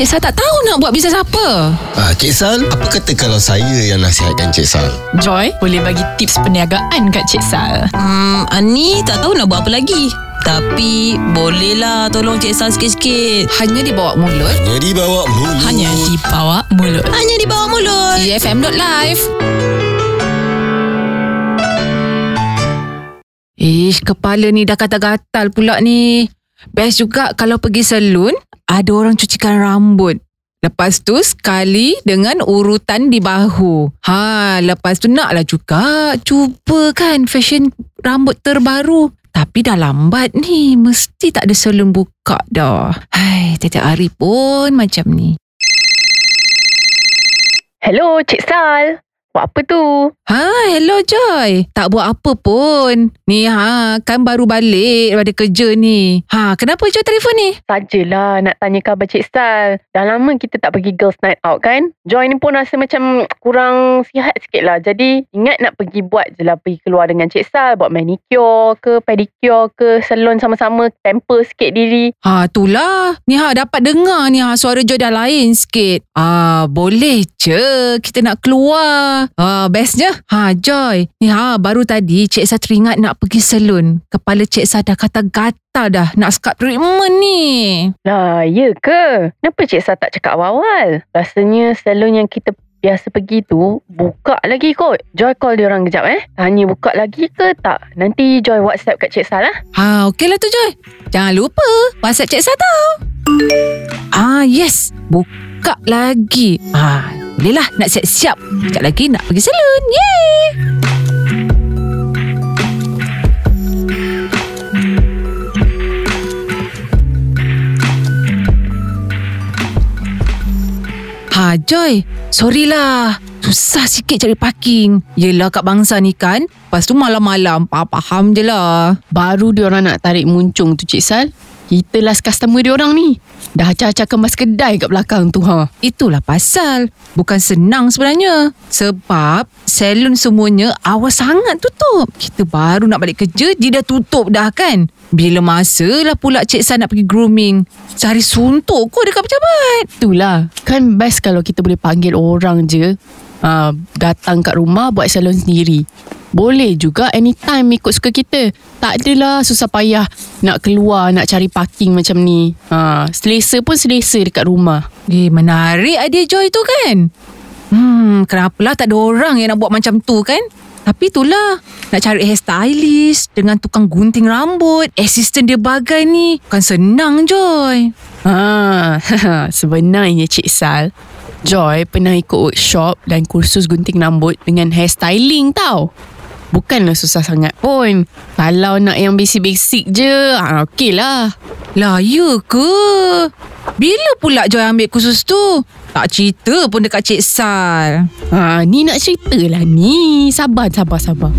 Cik Sal tak tahu nak buat bisnes apa. Ah, Cik Sal, apa kata kalau saya yang nasihatkan Cik Sal? Joy boleh bagi tips perniagaan kat Cik Sal. Hmm, Ani tak tahu nak buat apa lagi. Tapi bolehlah tolong Cik Sal sikit-sikit. Hanya dibawa mulut. Hanya dibawa mulut. Hanya di bawah mulut. Hanya di bawah mulut. EFM.live Ish, kepala ni dah gatal-gatal pula ni. Best juga kalau pergi salon, ada orang cucikan rambut. Lepas tu sekali dengan urutan di bahu. Ha, lepas tu naklah juga cuba kan fashion rambut terbaru. Tapi dah lambat ni, mesti tak ada salon buka dah. Hai, tiap-tiap hari pun macam ni. Hello, Cik Sal. Buat apa tu? Ha, hello Joy. Tak buat apa pun. Ni ha, kan baru balik daripada kerja ni. Ha, kenapa Joy telefon ni? Sajalah nak tanya khabar Cik Sal. Dah lama kita tak pergi girls night out kan? Joy ni pun rasa macam kurang sihat sikit lah. Jadi ingat nak pergi buat je lah. Pergi keluar dengan Cik Sal. Buat manicure ke, pedicure ke, salon sama-sama. Pamper sikit diri. Ha, itulah. Ni ha, dapat dengar ni ha, suara Joy dah lain sikit. Ah, boleh je. Kita nak keluar. Ah, bestnya. Ha, Joy. Ni ha, baru tadi Cik Sa teringat nak pergi salon. Kepala Cik Sa dah kata-kata dah nak scalp treatment ni. Lah, ya ke? Kenapa Cik Sal tak cakap awal-awal? Rasanya salon yang kita biasa pergi tu buka lagi kot. Joy call dia orang kejap eh. Tanya buka lagi ke tak? Nanti Joy WhatsApp kat Cik Sal lah. Ha, okeylah tu Joy. Jangan lupa WhatsApp Cik Sa tau. Ah, yes. Buka lagi. Ah, boleh lah nak siap-siap. Sekejap lagi nak pergi salon. Yeay! Ha, Joy. Sorry lah. Susah sikit cari parking. Yelah kat bangsa ni kan. Lepas tu malam-malam. Faham je lah. Baru dia orang nak tarik muncung tu Cik Sal. Kita last customer dia orang ni. Dah acah-acah kemas kedai kat belakang tu ha. Itulah pasal. Bukan senang sebenarnya. Sebab salon semuanya awal sangat tutup. Kita baru nak balik kerja, dia dah tutup dah kan. Bila masa lah pula Cik San nak pergi grooming. Cari suntuk kot dekat pejabat. Itulah. Kan best kalau kita boleh panggil orang je. Uh, datang kat rumah buat salon sendiri. Boleh juga anytime ikut suka kita. Tak adalah susah payah nak keluar, nak cari parking macam ni. Ha, selesa pun selesa dekat rumah. Eh, menarik idea Joy tu kan? Hmm, kenapalah tak ada orang yang nak buat macam tu kan? Tapi itulah, nak cari hairstylist dengan tukang gunting rambut, assistant dia bagai ni. Bukan senang Joy. Ha, sebenarnya Cik Sal, Joy pernah ikut workshop dan kursus gunting rambut dengan hairstyling tau. Bukanlah susah sangat pun. Kalau nak yang basic-basic je, ha, okey lah. Lah, ya ke? Bila pula Joy ambil kursus tu? Tak cerita pun dekat Cik Sal. Ha, ni nak cerita lah ni. Sabar, sabar, sabar.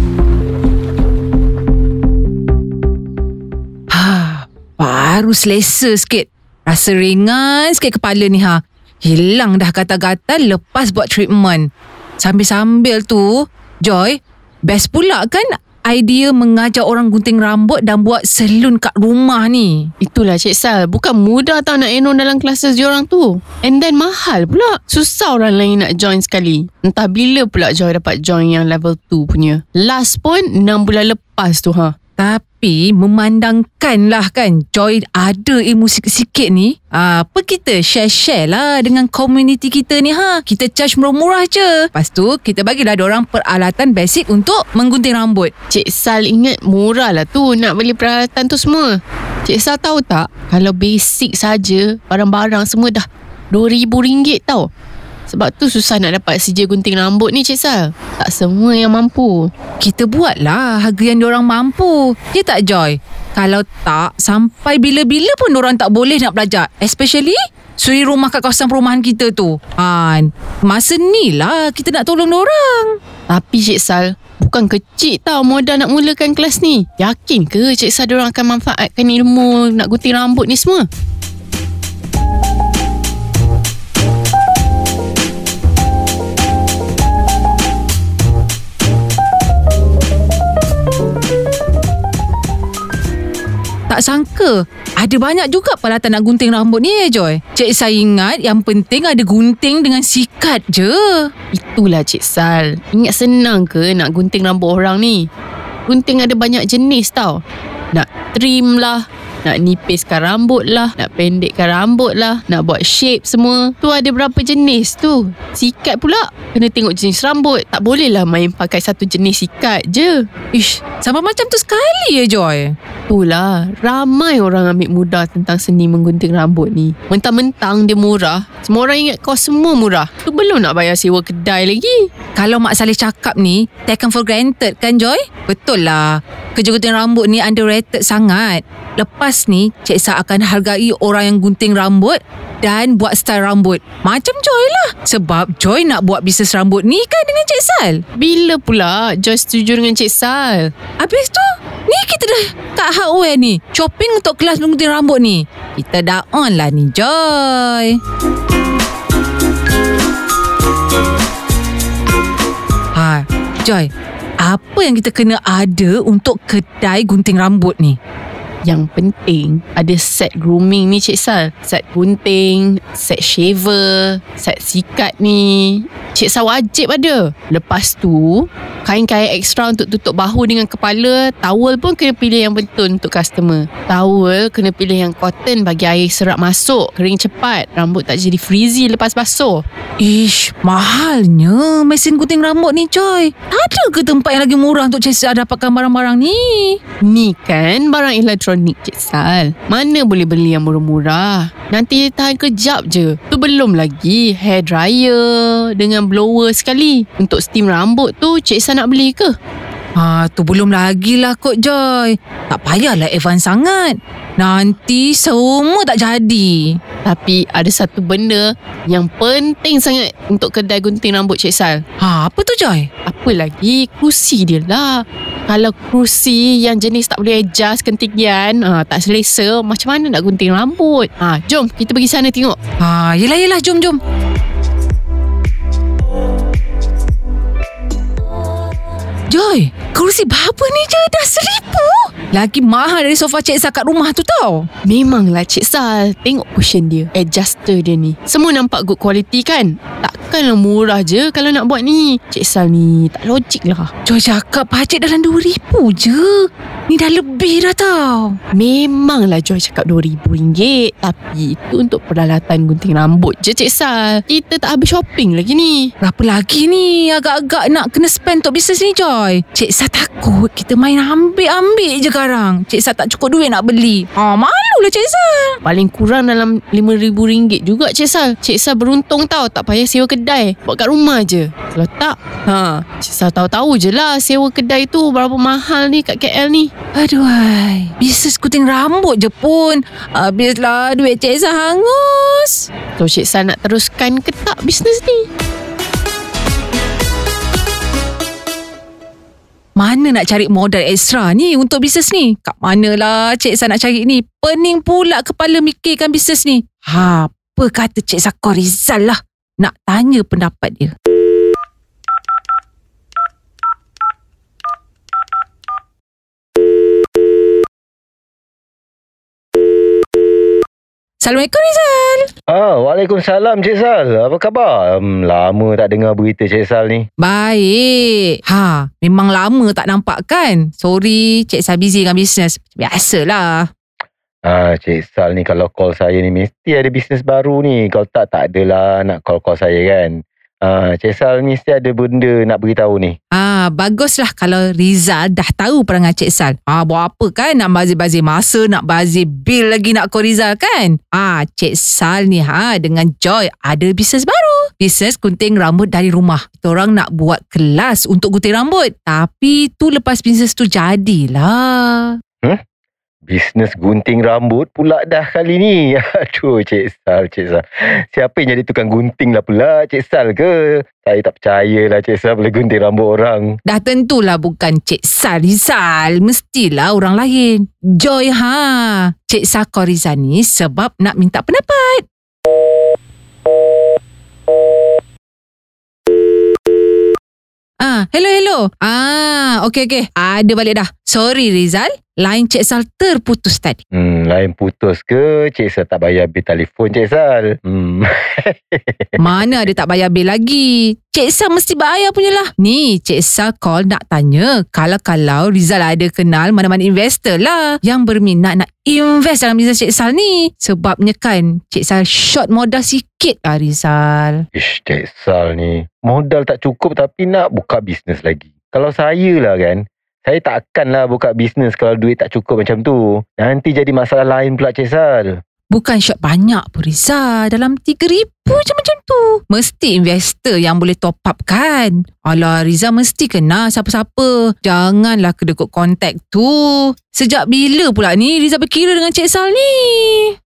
Ha, baru selesa sikit. Rasa ringan sikit kepala ni ha. Hilang dah gatal-gatal lepas buat treatment. Sambil-sambil tu, Joy, best pula kan idea mengajar orang gunting rambut dan buat salon kat rumah ni. Itulah Cik Sal. Bukan mudah tau nak enroll dalam classes diorang tu. And then mahal pula. Susah orang lain nak join sekali. Entah bila pula Joy dapat join yang level 2 punya. Last pun 6 bulan lepas tu ha. Tapi memandangkan lah kan Joy ada ilmu sikit-sikit ni. Apa kita share-share lah dengan community kita ni? Ha Kita charge murah-murah je. Lepas tu kita bagilah orang peralatan basic untuk menggunting rambut. Cik Sal ingat murah lah tu nak beli peralatan tu semua. Cik Sal tahu tak? Kalau basic saja barang-barang semua dah RM2,000 tau. Sebab tu susah nak dapat sijil gunting rambut ni Cik Sal. Tak semua yang mampu. Kita buatlah harga yang orang mampu Ya tak Joy? Kalau tak sampai bila-bila pun orang tak boleh nak belajar Especially suri rumah kat kawasan perumahan kita tu ha, Masa ni lah kita nak tolong orang Tapi Cik Sal, bukan kecil tau modal nak mulakan kelas ni. Yakin ke Cik Sal diorang akan manfaatkan ilmu nak gunting rambut ni semua? Tak sangka. Ada banyak juga peralatan nak gunting rambut ni ya Joy. Cik saya ingat yang penting ada gunting dengan sikat je. Itulah Cik Sal. Ingat senang ke nak gunting rambut orang ni? Gunting ada banyak jenis tau. Nak trim lah, nak nipiskan rambut lah, nak pendekkan rambut lah, nak buat shape semua. Tu ada berapa jenis tu. Sikat pula, kena tengok jenis rambut. Tak boleh lah main pakai satu jenis sikat je. Ish, sampai macam tu sekali ya Joy. Itulah, ramai orang ambil mudah tentang seni menggunting rambut ni. Mentang-mentang dia murah, semua orang ingat kos semua murah. Tu belum nak bayar sewa kedai lagi. Kalau Mak Saleh cakap ni, taken for granted kan Joy? Betul lah. Kerja gunting rambut ni underrated sangat. Lepas ni, Cik Sa akan hargai orang yang gunting rambut dan buat style rambut. Macam Joy lah. Sebab Joy nak buat bisnes rambut ni kan dengan Cik Sal. Bila pula Joy setuju dengan Cik Sal? Habis tu, ni kita dah kat hardware ni. Shopping untuk kelas menggunting rambut ni. Kita dah on lah ni Joy. Ha, Joy. Apa yang kita kena ada untuk kedai gunting rambut ni? Yang penting ada set grooming ni Cik Sal. Set gunting, set shaver, set sikat ni. Cik Sal wajib ada. Lepas tu, kain-kain ekstra untuk tutup bahu dengan kepala. Towel pun kena pilih yang betul untuk customer. Towel kena pilih yang cotton bagi air serap masuk. Kering cepat. Rambut tak jadi frizzy lepas basuh. Ish, mahalnya mesin gunting rambut ni Joy. Ada ke tempat yang lagi murah untuk Cik Sa dapatkan barang-barang ni? Ni kan barang elektronik Cik Sal. Mana boleh beli yang murah-murah? Nanti tahan kejap je. Tu belum lagi hair dryer dengan blower sekali. Untuk steam rambut tu Cik Sal nak beli ke? Ha, tu belum lagi lah Kok Joy. Tak payahlah advance sangat. Nanti semua tak jadi. Tapi ada satu benda yang penting sangat untuk kedai gunting rambut Cik Sal. Ha, apa tu Joy? Apa lagi? Kerusi dia lah. Kalau kerusi yang jenis tak boleh adjust ketinggian, ha, tak selesa, macam mana nak gunting rambut? Ha, jom kita pergi sana tengok. Ha, yelah yelah jom jom. Joy, kerusi berapa ni je dah seribu? Lagi mahal dari sofa Cik Sa kat rumah tu tau. Memanglah Cik Sal. Tengok cushion dia. Adjuster dia ni. Semua nampak good quality kan Takkanlah murah je Kalau nak buat ni Cik Sal ni Tak logik lah Joy cakap bajet dalam RM2,000 je. Ni dah lebih dah tau. Memanglah Joy cakap RM2,000 Tapi itu untuk peralatan gunting rambut je Cik Sal Kita tak habis shopping lagi ni Berapa lagi ni agak-agak nak kena spend untuk bisnes ni Joy? Cik Sa takut kita main ambil-ambil je sekarang. Cik Sa tak cukup duit nak beli. Ha, malulah Cik Sa. Paling kurang dalam RM5,000 juga Cik Sal Cik Sal beruntung tau Tak payah sewa kedai Buat kat rumah je Kalau tak ha, Cik Sal tahu-tahu je lah Sewa kedai tu Berapa mahal ni kat KL ni Aduh, ai. bisnes kuting rambut je pun. Habislah duit Cik Sa hangus. So Cik Sal nak teruskan ke tak bisnes ni Mana nak cari modal ekstra ni untuk bisnes ni? Kat manalah Cik Sa nak cari ni? Pening pula kepala mikirkan bisnes ni. Ha, apa kata Cik Sa Rizal lah? Nak tanya pendapat dia. Assalamualaikum Rizal. Ah, Waalaikumsalam Cik Sal. Apa khabar? Um, lama tak dengar berita Cik Sal ni. Baik. Ha, memang lama tak nampak kan? Sorry, Cik Sa busy dengan bisnes. Biasalah. Ah, Cik Sal ni kalau call saya ni mesti ada bisnes baru ni. Kalau tak, tak adalah nak call-call saya kan. Ah, Cik Sal mesti ada benda nak beritahu ni. Ah, baguslah kalau Rizal dah tahu perangai Cik Sal. Ah, buat apa kan nak bazir-bazir masa, nak bazir bil lagi nak call Rizal kan? Ah, Cik Sal ni ha dengan Joy ada bisnes baru. Bisnes gunting rambut dari rumah. Kita orang nak buat kelas untuk gunting rambut. Tapi tu lepas bisnes tu jadilah. Bisnes gunting rambut pula dah kali ni. Aduh, Cik Sal, Cik Sal. Siapa yang jadi tukang gunting lah pula, Cik Sal ke? Saya tak percayalah Cik Sal boleh gunting rambut orang. Dah tentulah bukan Cik Sal Rizal. Mestilah orang lain. Joy ha. Cik Sal Rizal ni sebab nak minta pendapat. Ah, hello hello. Ah, okey okey. Ada balik dah. Sorry Rizal, line Cik Sal terputus tadi. Hmm, lain putus ke Cik Sal tak bayar bil telefon Cik Sal? Hmm. Mana ada tak bayar bil lagi? Cik Sal mesti bayar punya lah. Ni, Cik Sal call nak tanya kalau-kalau Rizal ada kenal mana-mana investor lah yang berminat nak invest dalam bisnes Cik Sal ni. Sebabnya kan, Cik Sal short modal sikit lah Rizal. Ish, Cik Sal ni. Modal tak cukup tapi nak buka bisnes lagi. Kalau saya lah kan, saya tak akanlah buka bisnes kalau duit tak cukup macam tu. Nanti jadi masalah lain pula Cik Sal. Bukan short banyak pun Rizal. Dalam RM3,000 je macam tu. Mesti investor yang boleh top up kan. Alah Rizal mesti kenal siapa-siapa. Janganlah kedekut kontak tu. Sejak bila pula ni Rizal berkira dengan Cik Sal ni?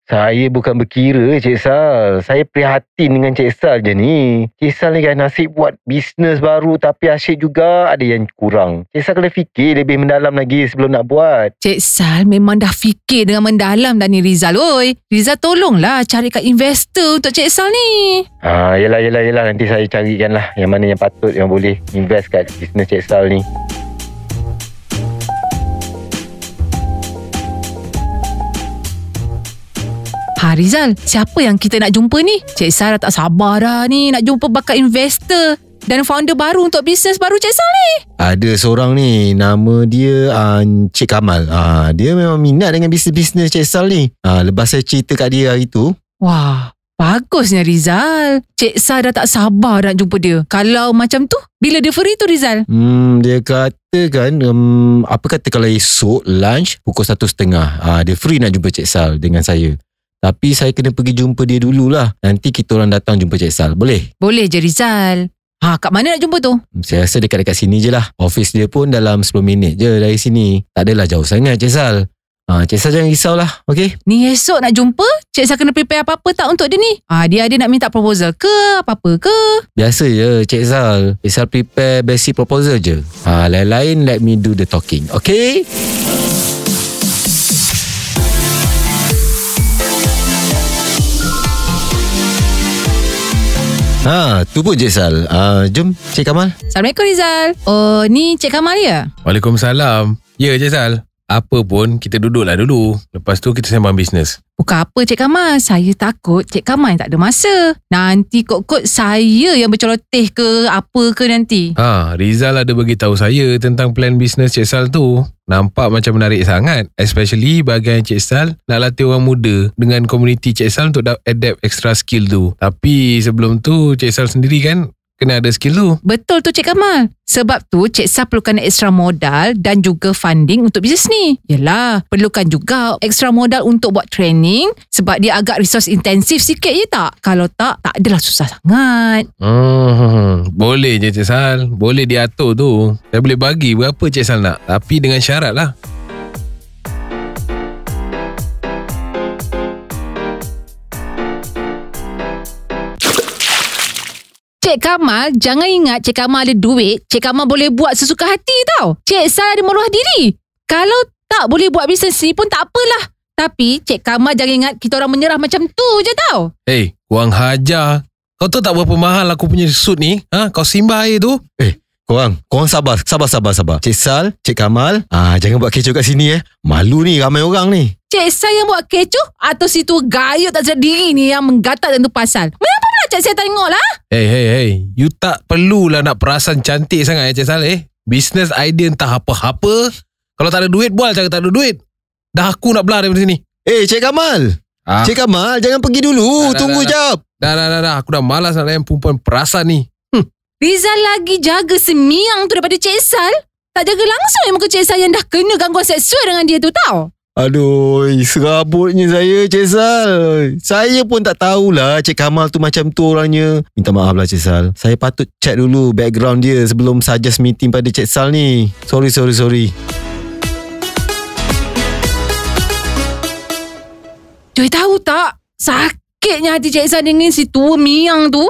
Saya bukan berkira Cik Sal. Saya prihatin dengan Cik Sal je ni. Cik Sal ni kan nasib buat bisnes baru tapi asyik juga ada yang kurang. Cik Sal kena fikir lebih mendalam lagi sebelum nak buat. Cik Sal memang dah fikir dengan mendalam dah ni Rizal oi. Rizal tolonglah carikan investor untuk Cik Sal ni. Ah, yelah, yelah, yelah. Nanti saya carikan lah yang mana yang patut yang boleh invest kat bisnes Cik Sal ni. Ha Rizal, siapa yang kita nak jumpa ni? Cik Sal dah tak sabar dah ni nak jumpa bakal investor dan founder baru untuk bisnes baru Cik Sal ni. Ada seorang ni Nama dia uh, Cik Kamal uh, Dia memang minat dengan bisnes-bisnes Cik Sal ni uh, Lepas saya cerita kat dia hari tu Wah, bagusnya Rizal. Cik Sal dah tak sabar nak jumpa dia. Kalau macam tu, bila dia free tu Rizal? Hmm, dia kata kan um, Apa kata kalau esok lunch Pukul satu setengah uh, Dia free nak jumpa Cik Sal dengan saya Tapi saya kena pergi jumpa dia dululah Nanti kita orang datang jumpa Cik Sal Boleh? Boleh je Rizal. Ha, kat mana nak jumpa tu? Saya rasa dekat-dekat sini je lah Office dia pun dalam 10 minit je dari sini Tak adalah jauh sangat Cik Sal ha, Cik Sal jangan risaulah Okay? Ni esok nak jumpa, Cik Sal kena prepare apa-apa tak untuk dia ni? Ha, dia ada nak minta proposal ke apa-apa ke? Biasa je Cik Sal Cik Sal prepare basic proposal je ha, Lain-lain let me do the talking Okay? Ha, tu pun Cik Sal. Ah, jom Cik Kamal. Assalamualaikum Rizal. Oh, ni Cik Kamal ya? Waalaikumsalam. Ya, Cik Sal. Apa pun, kita duduklah dulu. Lepas tu kita sembang bisnes. Bukan apa Cik Kamal. Saya takut Cik Kamal tak ada masa. Nanti kot-kot saya yang berceloteh ke apa ke nanti. Ha, Rizal ada bagi tahu saya tentang plan bisnes Cik Sal tu. Nampak macam menarik sangat. Especially bahagian Cik Sal nak latih orang muda dengan komuniti Cik Sal untuk da- adapt extra skill tu. Tapi sebelum tu, Cik Sal sendiri kan kena ada skill tu. Betul tu Cik Kamal. Sebab tu Cik Sal perlukan extra modal dan juga funding untuk bisnes ni. Yelah, perlukan juga extra modal untuk buat training sebab dia agak resource intensif sikit je tak? Kalau tak, tak adalah susah sangat. Hmm, boleh je Cik Sal. Boleh diatur tu. Saya boleh bagi berapa Cik Sal nak. Tapi dengan syarat lah. Cik Kamal, jangan ingat Cik Kamal ada duit, Cik Kamal boleh buat sesuka hati tau. Cik Sal ada maruah diri. Kalau tak boleh buat bisnes ni pun tak apalah. Tapi Cik Kamal jangan ingat kita orang menyerah macam tu je tau. Hey, kurang hajar. Kau tahu tak berapa mahal aku punya suit ni? Ha? Kau simbah air tu? Korang, korang sabar, sabar, sabar, sabar. Cik Sal, Cik Kamal, ah jangan buat kecoh kat sini eh. Malu ni ramai orang ni. Cik Sal yang buat kecoh atau situ gayut tak sedar diri ni yang menggatal tentu pasal. Pula Cik Sal tengok lah? Hey, hey, hey. You tak perlulah nak perasan cantik sangat ya Cik Sal eh. Business idea entah apa-apa. Kalau tak ada duit, bual cakap tak ada duit. Dah aku nak belah daripada sini. Eh, Cik Kamal. Ah. Cik Kamal, jangan pergi dulu. Dah, dah, Tunggu dah, jap. Dah, dah, dah, dah. Aku dah malas nak layan perempuan perasan ni. Rizal lagi jaga semiang tu daripada Cik Sal. Tak jaga langsung yang muka Cik Sal yang dah kena gangguan seksual dengan dia tu tau. Aduh, serabutnya saya, Cik Sal. Saya pun tak tahulah Cik Kamal tu macam tu orangnya. Minta maaf lah, Cik Sal. Saya patut check dulu background dia sebelum suggest meeting pada Cik Sal ni. Sorry, sorry, sorry. Joy tahu tak? Sakitnya hati Cik Sal dengan si tua miang tu.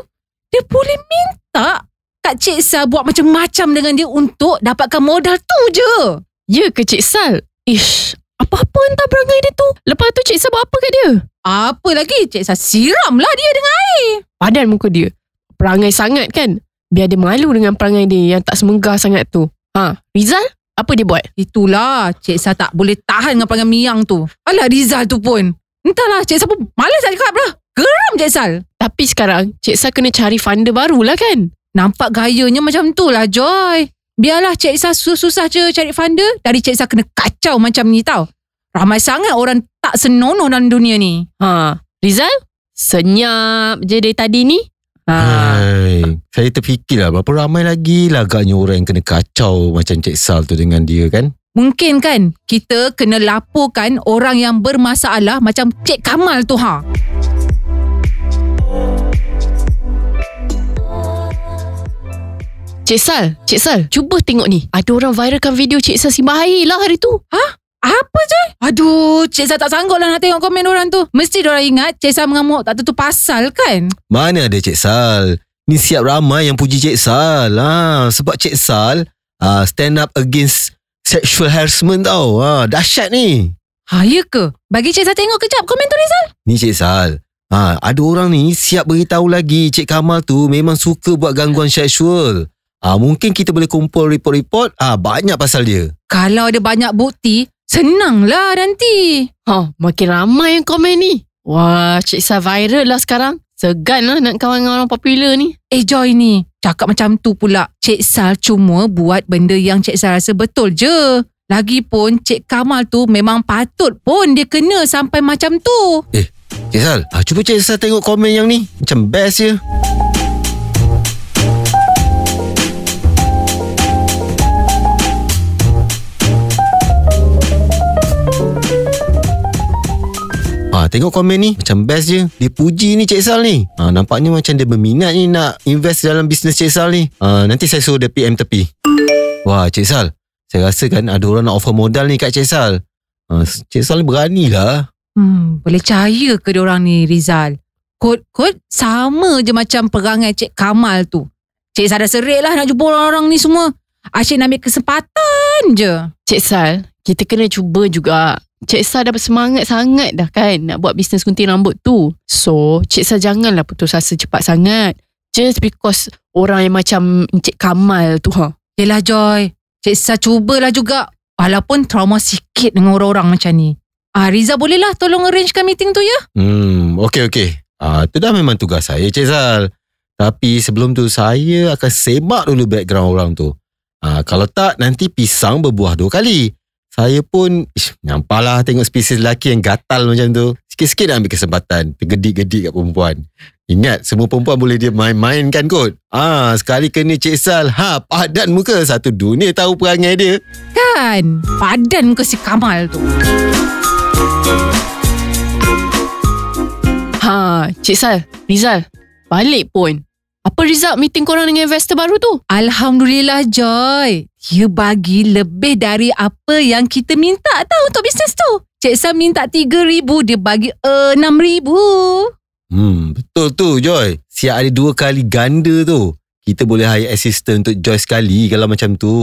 Dia boleh minta Kak Cik Sal buat macam-macam dengan dia untuk dapatkan modal tu je. Ya ke Cik Sal? Ish, apa-apa entah perangai dia tu. Lepas tu Cik Sal buat apa kat dia? Apa lagi? Cik Sal siramlah dia dengan air. Padan muka dia. Perangai sangat kan? Biar dia malu dengan perangai dia yang tak semegah sangat tu. Ha, Rizal? Apa dia buat? Itulah Cik Sal tak boleh tahan dengan perangai Miang tu. Alah Rizal tu pun. Entahlah Cik Sal pun malas nak cakap lah. Geram Cik Sal. Tapi sekarang Cik Sal kena cari funder baru lah kan? Nampak gayanya macam tu lah Joy. Biarlah Cik Sal susah-susah je cari funder. Dari Cik Sal kena kacau macam ni tau. Ramai sangat orang tak senonoh dalam dunia ni. Ha, Rizal? Senyap je dari tadi ni. Ha. Hai, saya terfikirlah berapa ramai lagi lah agaknya orang yang kena kacau macam Cik Sal tu dengan dia kan. Mungkin kan kita kena laporkan orang yang bermasalah macam Cik Kamal tu ha. Cik Sal, Cik Sal, cuba tengok ni. Ada orang viralkan video Cik Sal simbah air lah hari tu. Apa Joy? Aduh, Cik Sal tak sanggup lah nak tengok komen orang tu. Mesti orang ingat Cik Sal mengamuk tak tentu pasal kan? Mana ada Cik Sal? Ni siap ramai yang puji Cik Sal. Ha, sebab Cik Sal uh, stand up against sexual harassment tau. Ha, dahsyat ni. Ha, ya ke? Bagi Cik Sal tengok kejap komen tu Rizal. Ni Cik Sal. Ha, ada orang ni siap beritahu lagi Cik Kamal tu memang suka buat gangguan seksual. Ha, mungkin kita boleh kumpul report-report ah ha, banyak pasal dia. Kalau ada banyak bukti, senanglah nanti. Ha, makin ramai yang komen ni. Wah, Cik Sal viral lah sekarang. Segan lah nak kawan dengan orang popular ni. Eh Joy ni, cakap macam tu pula. Cik Sal cuma buat benda yang Cik Sal rasa betul je. Lagipun Cik Kamal tu memang patut pun dia kena sampai macam tu. Cik Sal, ha, cuba Cik Sal tengok komen yang ni. Macam best je. Ha, tengok komen ni Macam best je Dia puji ni Cik Sal ni ha, Nampaknya macam dia berminat ni Nak invest dalam bisnes Cik Sal ni ha, Nanti saya suruh dia PM tepi Wah Cik Sal Saya rasa kan Ada orang nak offer modal ni kat Cik Sal ha, Cik Sal ni berani lah Hmm, boleh percaya ke orang ni Rizal? Kod-kod sama je macam perangai Cik Kamal tu. Cik Sal dah serik lah nak jumpa orang-orang ni semua. Asyik nak ambil kesempatan je. Cik Sal, kita kena cuba juga. Cik Sal dah bersemangat sangat dah kan nak buat bisnes gunting rambut tu. So, Cik Sal janganlah putus asa cepat sangat. Just because orang yang macam Encik Kamal tu ha. Yelah Joy, Cik Sal cubalah juga. Walaupun trauma sikit dengan orang-orang macam ni. Ah, Riza bolehlah tolong arrangekan meeting tu ya? Hmm, okey okey. Ah, tu dah memang tugas saya Cik Sal. Tapi sebelum tu saya akan semak dulu background orang tu. Ah, kalau tak nanti pisang berbuah dua kali. Saya pun ish, nyampahlah tengok spesies lelaki yang gatal macam tu. Sikit-sikit nak ambil kesempatan tergedik-gedik kat perempuan. Ingat semua perempuan boleh dia main-main kan kot. Ah, sekali kena Cik Sal, ha padan muka satu dunia tahu perangai dia. Kan? Padan muka si Kamal tu. Ha, Cik Sal, Rizal, balik pun. Apa result meeting korang dengan investor baru tu? Alhamdulillah Joy. Dia bagi lebih dari apa yang kita minta tau untuk bisnes tu. Cik Sam minta RM3,000, dia bagi RM6,000. Hmm, betul tu Joy. Siap ada dua kali ganda tu. Kita boleh hire assistant untuk Joy sekali kalau macam tu.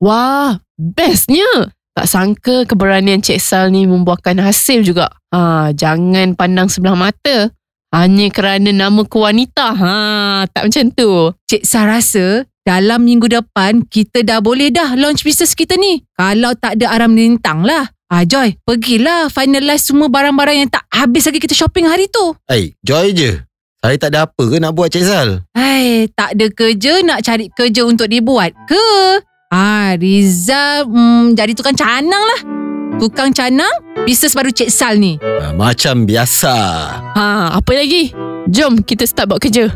Wah, bestnya. Tak sangka keberanian Cik Sal ni membuahkan hasil juga. Ha, jangan pandang sebelah mata. Hanya kerana nama ku wanita. Ha, tak macam tu. Cik Sam rasa dalam minggu depan kita dah boleh dah launch bisnes kita ni. Kalau tak ada aram lintang lah. Ah Joy, pergilah finalize semua barang-barang yang tak habis lagi kita shopping hari tu. Hey, Joy je. Saya tak ada apa ke nak buat Cik Sal? Hai, tak ada kerja nak cari kerja untuk dibuat ke? Ah, Riza hmm, jadi tukang canang lah. Tukang canang, bisnes baru Cik Sal ni. Ha, macam biasa. Ha, apa lagi? Jom kita start buat kerja.